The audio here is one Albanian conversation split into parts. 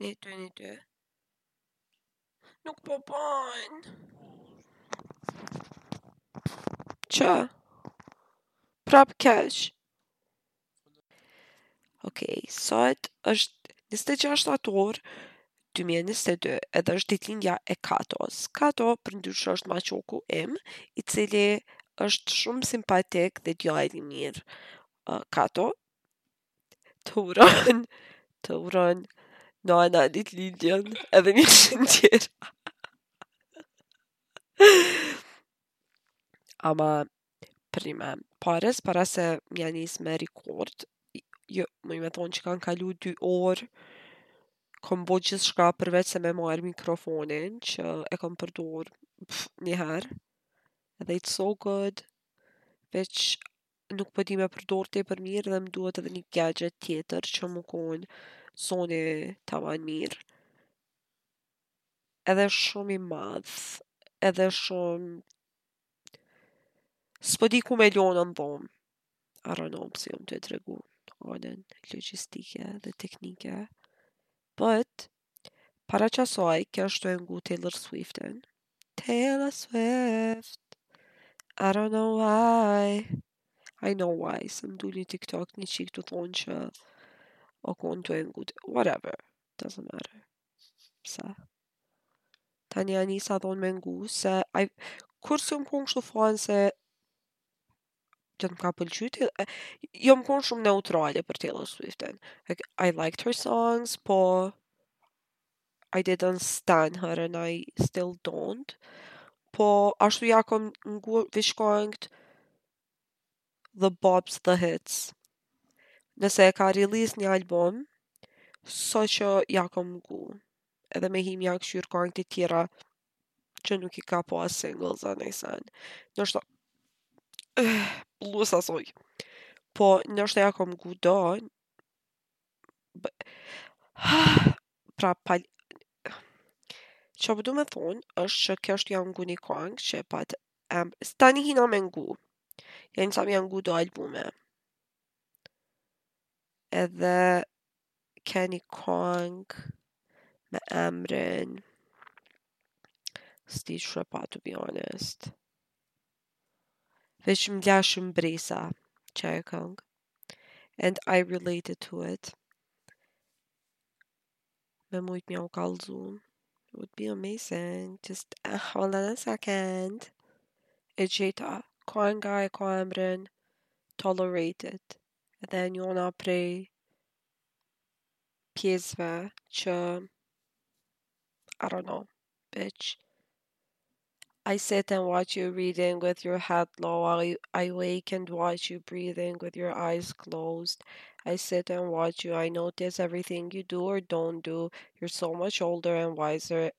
Një, dy, një, dy. Nuk po bajnë. Që? Prap keq. Okej, sot është 26 shtator 2022 edhe është ditëlindja e Katos. Kato përndryshe është maçoku im, i cili është shumë simpatik dhe djalë i mirë. Kato, Të uron Të uron Nana ditlindjen Edhe njëqind tjera Ama Prej se pari para se me ja nis me rekord Jo, do me thonë që kanë kalu dy orë Kom bo gjithçka përveç se me marrë mikrofonin Që e kom përdorë Njëherë Edhe it's so good Veç nuk po di me përdorë tepër mirë dhe m'duhet edhe ni gadget tjetër që me u kon zoni taman mirë edhe shumë i madh edhe shumë s'po di ku me lon në dhomë. Arsyen pse jom tu e tregu anën logjistike dhe teknike, but Para qasaj, kesh tu e ngu Taylor Swiftin. Taylor Swift. I don't know why. I know why. Se më dul n'TikTok një çikë tu thonë që o konë tu e ngu. Whatever. Doesn't matter. Se tani ja nisa thonë me ngu. Se I... kur s'jom konë kështu fanë se që s'më ka pëlqy, po jom konë shumë neutrale për Taylor Swiftin. Like, I liked her songs, po I didn't stan her and I still don't. Po ashtu ja kom ngu veç kongët, the bops, the hits. Nëse e ka release një album, s'o që ja kom ngu. Edhe me hi me ja kqyr kongët e tjera që nuk i ka bo as singles a najsen, nashta plus asoj po nashta ja kom ngu do pra pal çka po du me thonë është që kesh tu ja ngu një kong që e pat em, stani hina me ngu, ja nisa me ja ngu do albume edhe ke ni kong me emrin S'di si e pat to be honest. Veç më la shumë mbresa qajo këngë. And I related to it. Me mujt me jau kalzun. Would be amazing. Just uh, hold on a second. E gjeta. Kanga e ka emrin Tolerate It. dhe njona prej pjesëve që I don't know, bitch. I sit and watch you reading with your head low. I, I wake and watch you breathing with your eyes closed. I sit and watch you. I notice everything you do or don't do. You're so much older and wiser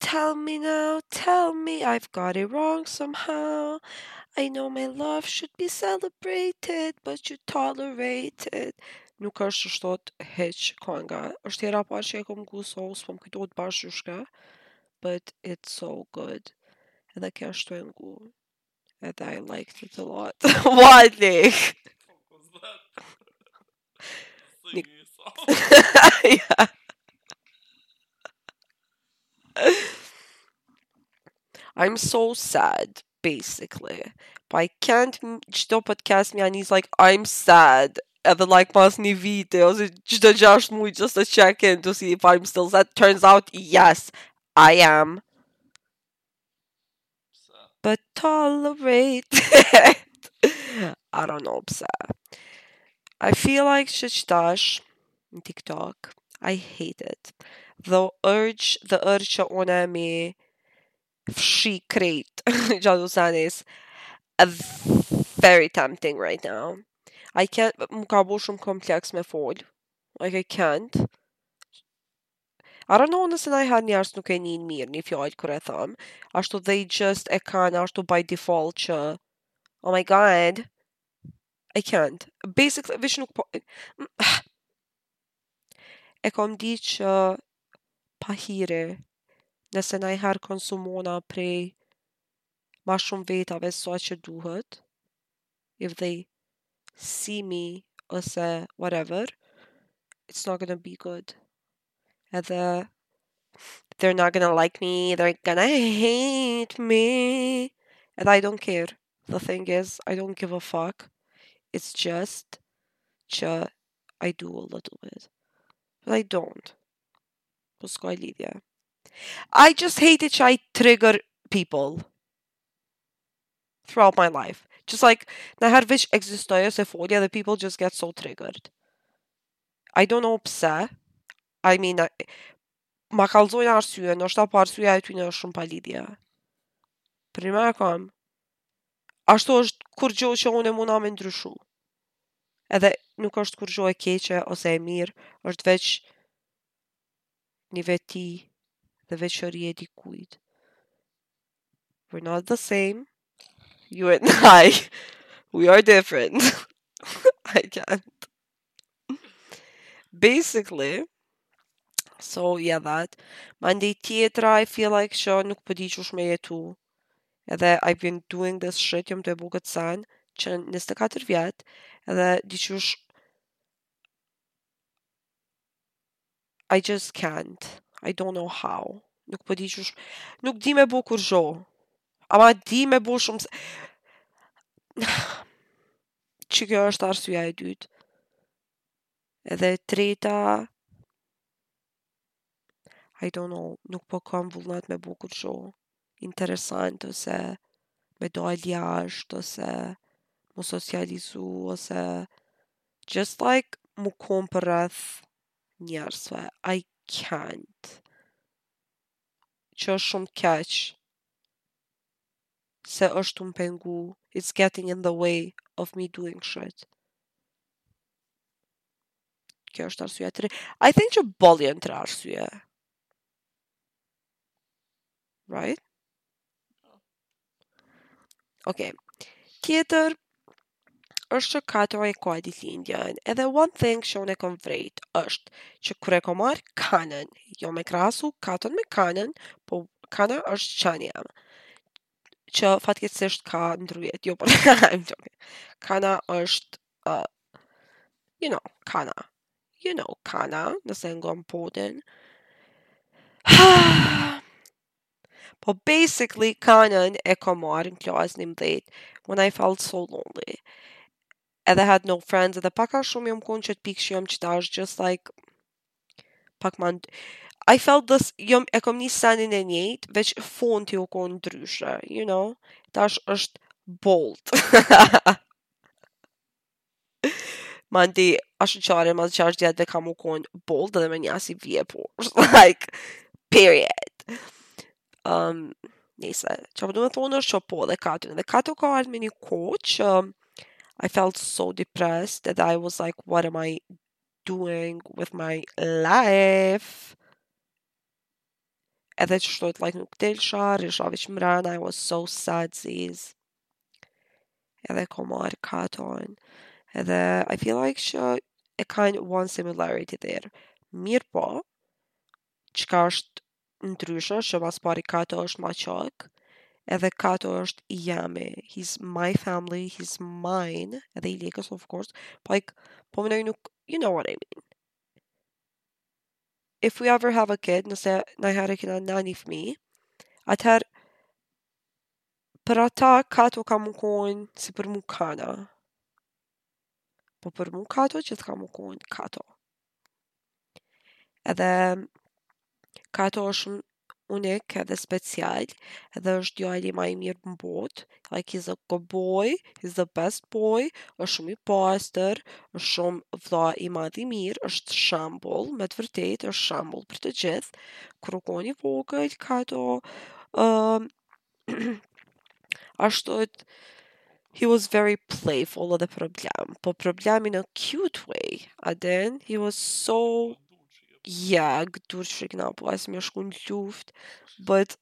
Tell me now, tell me I've got it wrong somehow I know my love should be celebrated But you tolerate it Nuk është që shto hiç kënga është hera e parë që e kom ngu so s'po më kujtohet bash çka But it's so good Edhe kjo është te ngu Edhe I liked it a lot What, like? I'm so sad, basically. But I can't, qdo podcast me anis, like, I'm sad. Edhe like pas një vite, ose qdo gjasht muj, just to check in, to see if I'm still sad. Turns out, yes, I am. But tolerate I don't know pse I feel like që qitash në TikTok I hate it the urge the urge që une me i fshi krejt qato osht e very tempting right now I can't më ka bo shum kompleks me fol like I can't A e dini se najherë njerëz nuk e nijnë mirë një fjalë kur e thon, ashtu they just e kanë ashtu by default që oh my god, I can't. Basically, veç nuk po... E kom ndi që pahiri, se najherë konsumona prej ma shumë vetave sa që duhet, if they see me ose whatever it's not gonna be good edhe they're not gonna like me they're gonna hate me edhe I don't care the thing is I don't give a fuck it's just që I do a little bit but I don't po s'ka lidhje I just hate it që I trigger people throughout my life. Just like, najherë veç ekzistoj ose foli dhe people just get so triggered. I don't know pse. I mean, I, ma kalzojnë arsyen nashta po arsyeja e tyne është shumë palidhje. Përnime e kam. Ashtu s'është kurgjo që unë muna me ndryshu. Edhe nuk është kurgjo e keqe ose e mirë, është veç një veti dhe veçori e dikujt. We're not the same. You and I. We are different. I can't. Basically, so yeah that. Mandej tjetra, I feel like që nuk po di qysh me jetu. Edhe I've been doing this shit, jom tu e bo kët sen, qe 24 vjet, edhe diqysh I just can't. I don't know how. Nuk po di qysh. Nuk di me bo kurgjo. Ama di me bo shumë se... Qikjo është arsyeja e dytë. Edhe e treta... I don't know. Nuk po kam vullnet me bo kur gjo. interesant ose me dalë jashtë ose mu socializu ose just like mu kon përreth njerzve. I can't. Që osht shumë keq se osht tu m'pengu, it's getting in the way of me doing shit. Kjo osht arsyja e tre. I think që boll jon tre arsye. Right? Ok. Tjetër, është që Kato e ka ditëlindjen. Edhe one thing që unë e kom vrejt është që kur e kom marrë Kanën, jo me krasu Katon me Kanën, po Kana është qeni jem. Që fatkeqsisht ka ndrru jetë, jo për po, në Kanën, Kana është uh, you know, Kana. You know, Kana, nëse ngon podin. po basically Kanën e kom marrë në klasë njëmdhetë, when I felt so lonely. Edhe had no friends, edhe pak a shumë jom konë n'qet pikë që jom qitash just like, Pak ma në... I felt this, jo, e kom ni senin e njejt, veç fonti u konë ndryshe, you know? Tash është bold. Mandej, ashtu qare, mas 6 vjetë dhe ka me u konë bold dhe me një asi vije, po, like, period. Um, Nejse, çka po du me thonë është që po dhe Katon, dhe Kato ka ardhë me një kohë që... Um, I felt so depressed edhe I was like, what am I doing with my life. Edhe qashtu like nuk delsha, rrisha veç mrena, I was so sad, sis. Edhe e kom marrë Katon. Edhe I feel like që e kind of one similarity there. Mirëpo, çka është ndryshe se ma s'pari Kato është maçok edhe Kato është i jemi he's my family he's mine edhe i Lekës of course po like po menoj nuk you know what I mean if we ever have a kid nëse najherë kena nanji fmi atëherë për ata Kato ka me u konë si për mu Kana po për mu Kato gjithë ka me u konë Kato Edhe Kato osht shumë unik edhe special edhe osht djali ma i mirë n'botë. Like he's a good boy, he's the best boy, osht shumë i pastër, osht shumë vlla i madh i mirë, osht shembull me t'vërtetë, osht shembull për të gjithë. Kur u kon i vogël Kato Ashtu është he was very playful edhe problem. Po problem in a cute way. And then, he was so yeah, gëtur që kina po asë me shku në luft, but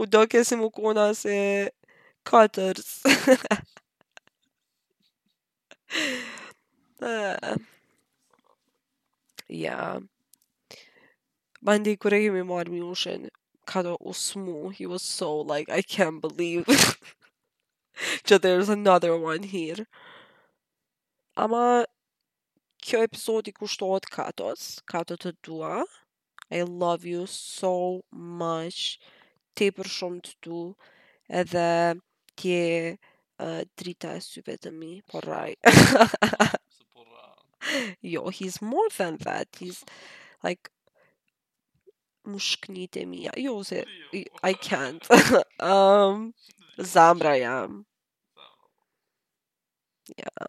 u doke si mu kona se katërs. uh, ja. Mandej kur e kemi marrë Miushin, Kato u smu, he was so like, I can't believe që there's another one here. Ama, kjo epizoda i kushtohet Katos, Kato të dua, I love you so much Tepër shumë të du Edhe ti uh, drita e syve të mi Po Jo, he's more than that He's like Mushknit e mija Jo, se I can't um, Zamra jem yeah.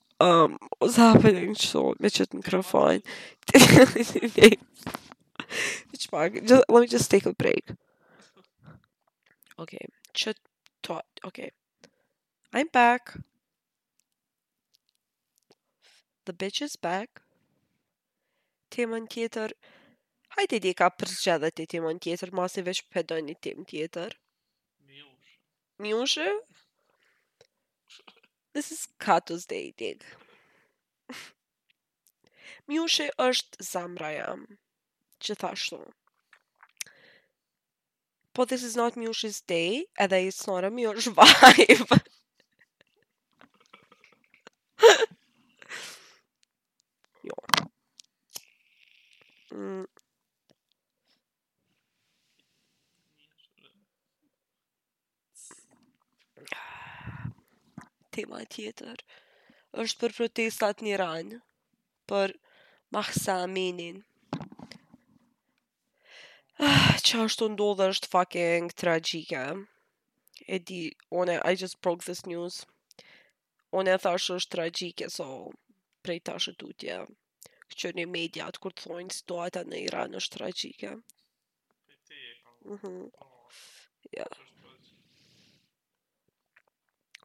Um, what's happening qëto, me qët mikrofon. Veç pak, just, let me just take a break. Okay, qëto, okay. I'm back. The bitch is back. Temën tjetër, hajde Dig e ka përzgjedh edhe temën tjetër, masi veç po doni temë tjetër. Miushe? This is Kato's day, Dig. Miushi është zamra jem. Gjithashtu. Po this is not Miushi's day, edhe it's not a Miush vibe. jo. Mm. Tema tjetër është për protestat në Iran, për Mahsa Aminin. Ah, çka është tu ndodh është fucking tragjike. E di, unë, I just broke this news. Unë e thashë është tragjike, so, prej tash e tutje. Kqyrni mediat, kur të thojnë situata në Iran është tragjike. Mhm. Ja.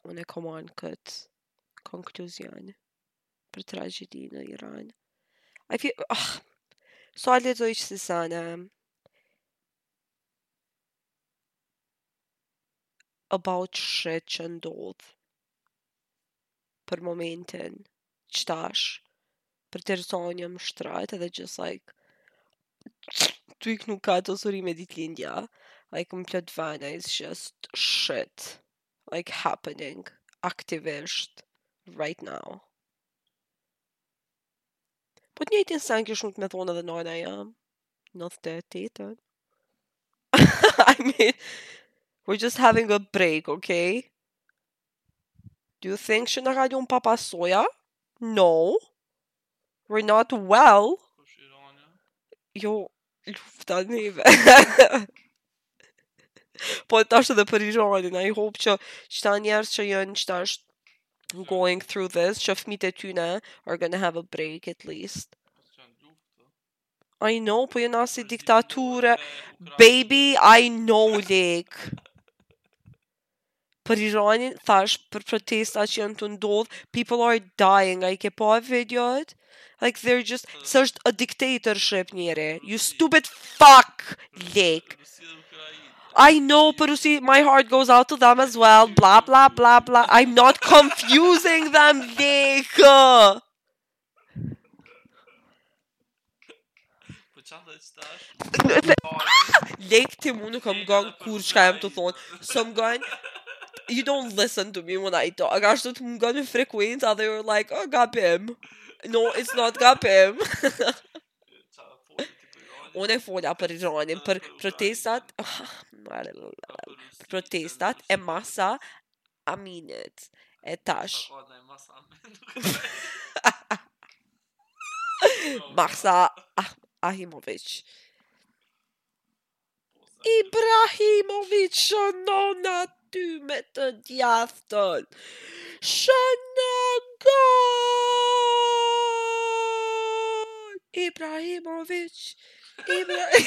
Unë e kom ba këtë konkluzion për tragjedi në Iran. I feel... Oh, ah, sa i lexoj qësi sene. About shit që ndodh për momentin që tash, përderisa unë jam n'shtrat edhe just like, tu i knu Katos urime ditëlindja, like, në plot vene it's just shit, like, happening, aktivisht, right now. Po të njëjtin sen kish mujt me thanë edhe nana jem, në t'nëdhetetën. I mean, we're just having a break, okay? Do you think që na kalum pa pasoja? No. We're not well. Jo, lufta neve. po tash edhe për Iranin, I hope që qeta njerëz që janë qetash going through this, që fmijt e tyne are gonna have a break at least. I know, po jena si diktaturë. Baby, I know, Lekë. Për Iranin, thash, për protesta që janë tu ndodhë, people are dying, a i ke pa videot? Like, they're just, se është a dictatorship njeri. You stupid fuck, Lekë. I know, për Rusi, my heart goes out to them as well, bla, bla, bla, bla. I'm not confusing them, Lekë. Po qa edhe qetash? Lekë ti mu nuk um ngon kurrë qka jam tu thonë. S'më ngon, you don't listen to me when I talk. Aga është të më ngon frekuenca, edhe you're like, oh, gabim. No, it's not gabim. Unë e fola për Iranin, për protestat, për protestat e Mahsa Aminit e tash O dhe Mahsa Amin Mahsa ah, Ahimovic Ibrahimovic shënon aty me të djathtën Shënon gol Ibrahimovic Ibrahimovic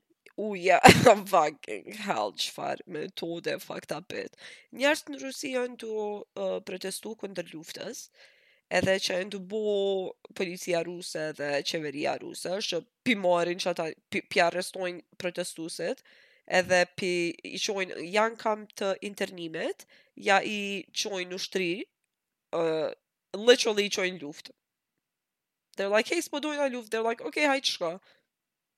Uja, fucking hell, çfarë metode fuck that bit. Njerëz në Rusi janë tu uh, protestu kundër luftës, edhe qa janë tu bo policia ruse dhe qeveria ruse, është që pi marrin qata, pi, pi arrestojnë protestusit, edhe pi i qojnë, ja në kamp të internimit, ja i qojnë n'ushtri, uh, literally i qojnë luftë. They're like, hey, s'po dojna luftë, they're like, okay, hajt shko.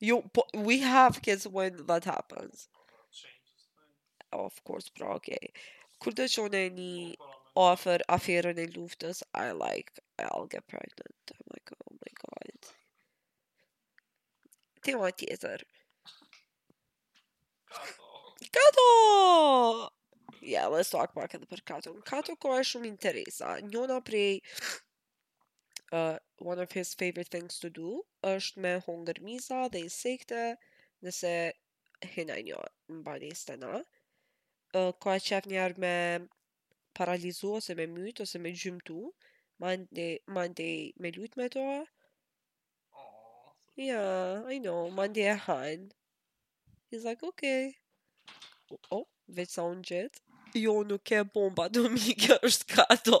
You po we have kids when that happens. Of course, pra, okay. Kurdo që unë e nij afër aferën e luftës, I like, I'll get pregnant. I'm like, oh my god. Tema tjetër. Katar! Yeah, let's talk pak edhe për Katar. Katar ke shumë interesant. Njona prej uh, one of his favorite things to do është me hongër miza dhe insekte nëse hinë naj njo në banesë te na a, ka qef njëherë me paralizu ose me myt ose me gjymtu mandej, mandej me lujt me to yeah, I know, mandej e han he's like, okay oh, veç sa unë gjithë jo, nuk e bon, domethënë kjo është Kato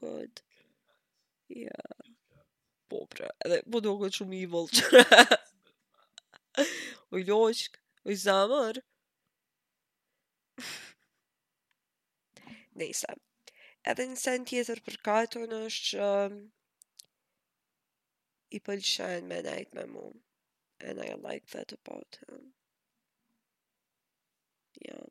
God. Yeah. Po pra, edhe po doket shumë evil. Oj loçkë, oj zamër. Nejse. Edhe një sen tjetër për Katon është që um, i pëlqen me nejt me mu. And I like that about him. Yeah.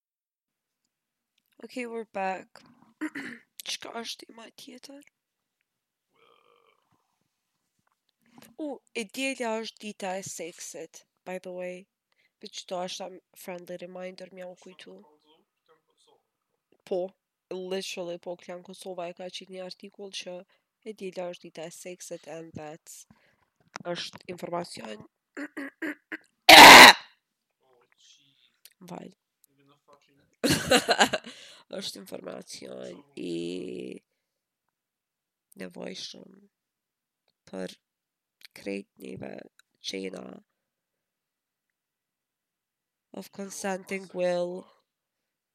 Ok, we're back. Çka është tema tjetër? U, uh, e diela është dita e seksit, by the way. Veç kjo është friendly reminder, me jau kujtu. Po, Literally po Klan Kosova e ka qit një artikull që e diela është dita e seksit and that's është informacion Vaj. është informacion i nevojshëm për krejt neve që jena of consenting will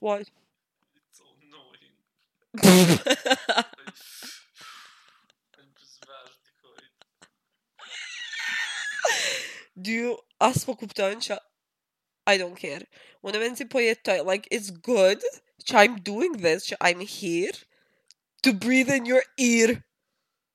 What? It's so annoying. Ajo as po kupton që I don't care. Unë n'vend si po jetoj, like it's good që I'm doing this, që I'm here to breathe in your ear.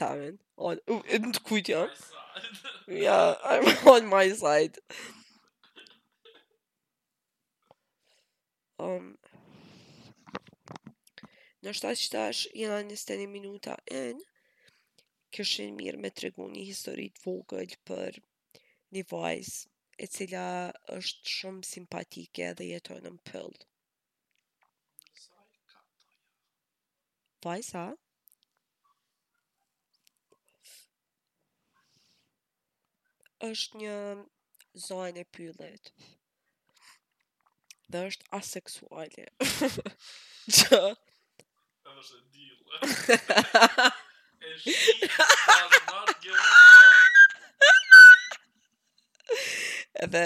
Tamen, n'anë të kujt jam. Yeah, I'm on my side. Um, ndoshta që tash, jena njëzet e ni minuta in, kish qenë mirë me tregu një histori të vogël për ni vajzë e cila është shum simpatike edhe jeton në pyll. Vajza? Është një zonjë e pyllit. Dhe është aseksuale. Që? Dhe është e diel. E shi, Edhe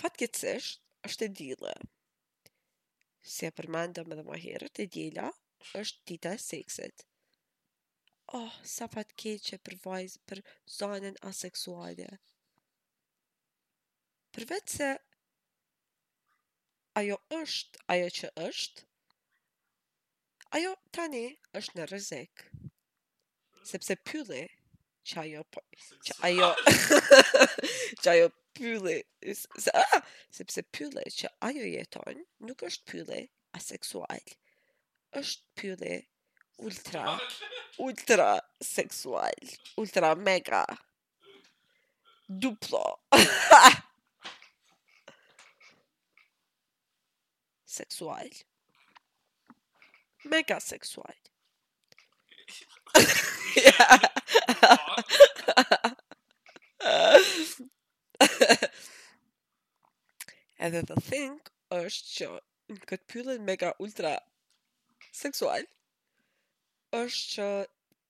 fatkeqësisht është e diel. Si e përmendëm edhe më herët, e diela është dita e seksit. Oh, sa fatkeqe për vajzë, për zanën aseksuale. përveç se ajo është ajo që është, ajo tani është në rrezik. Sepse pylli që ajo po, që ajo që ajo pylli, se, ah, sepse pylli që ajo jeton nuk është pylli aseksual. Është pylli ultra ultra seksual, ultra mega Duplo seksual. Mega seksual. Edhe the thing është që në këtë pyllin mega ultra seksual është që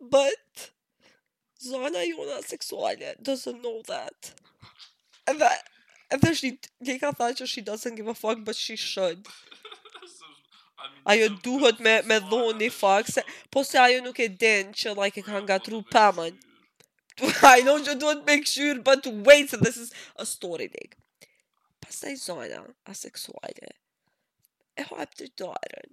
but zana jonë aseksuale doesn't know that edhe edhe she e ka tha që she doesn't give a fuck but she should ajo duhet me me dhon një fuck se po se ajo nuk e din që like e ka ngatrru pamën I know you don't make sure but wait so this is a story dig pastaj zana aseksuale e hap derën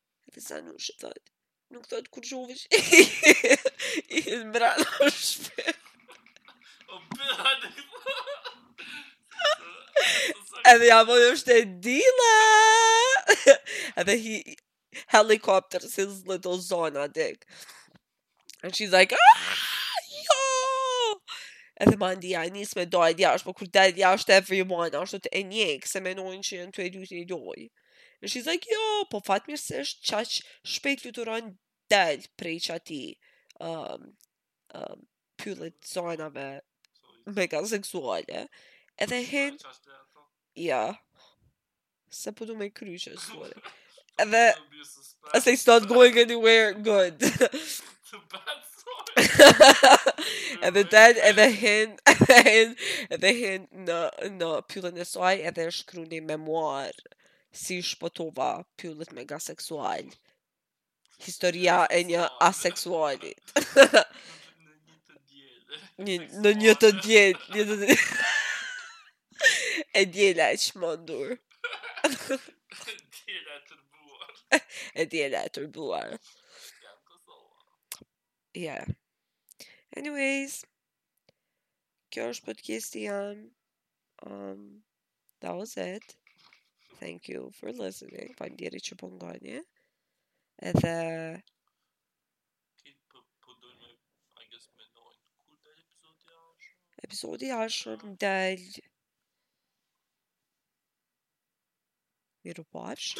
Dhe sa nuk shë thot. Nuk thot kur shuvish. I në brada o shpe. O bëha në Edhe ja bon është e diela. Edhe he helicopters his little zana dick. And she's like, ah, jo! Edhe mandej ia nis me dal jashtë, po kur del jashtë everyone asht tu e njekë, se menojnë që janë tu e lujt një lojë. And she's like, jo, po fatmirësisht qaq shpejt fluturon del prej qatij um, um, pyllit zanave mega seksuale. Edhe hin... Ja. Se po du me kry qët story. Edhe... I say it's not going anywhere good. edhe dal edhe hin edhe hin edhe hin në në pyllin e saj edhe shkrun një memoir si shpëtova pyllit mega seksual. historia e një aseksualit. Një, në një të diel, një të diel. E diela e çmendur. E diela e tërbuar. E diela e tërbuar. Ja. Anyways, kjo është podcasti jem. Um, That was it. Thank you for listening. Faleminderit që po ngoni. Edhe... Po, po episodi ardhshëm del Mirupafsh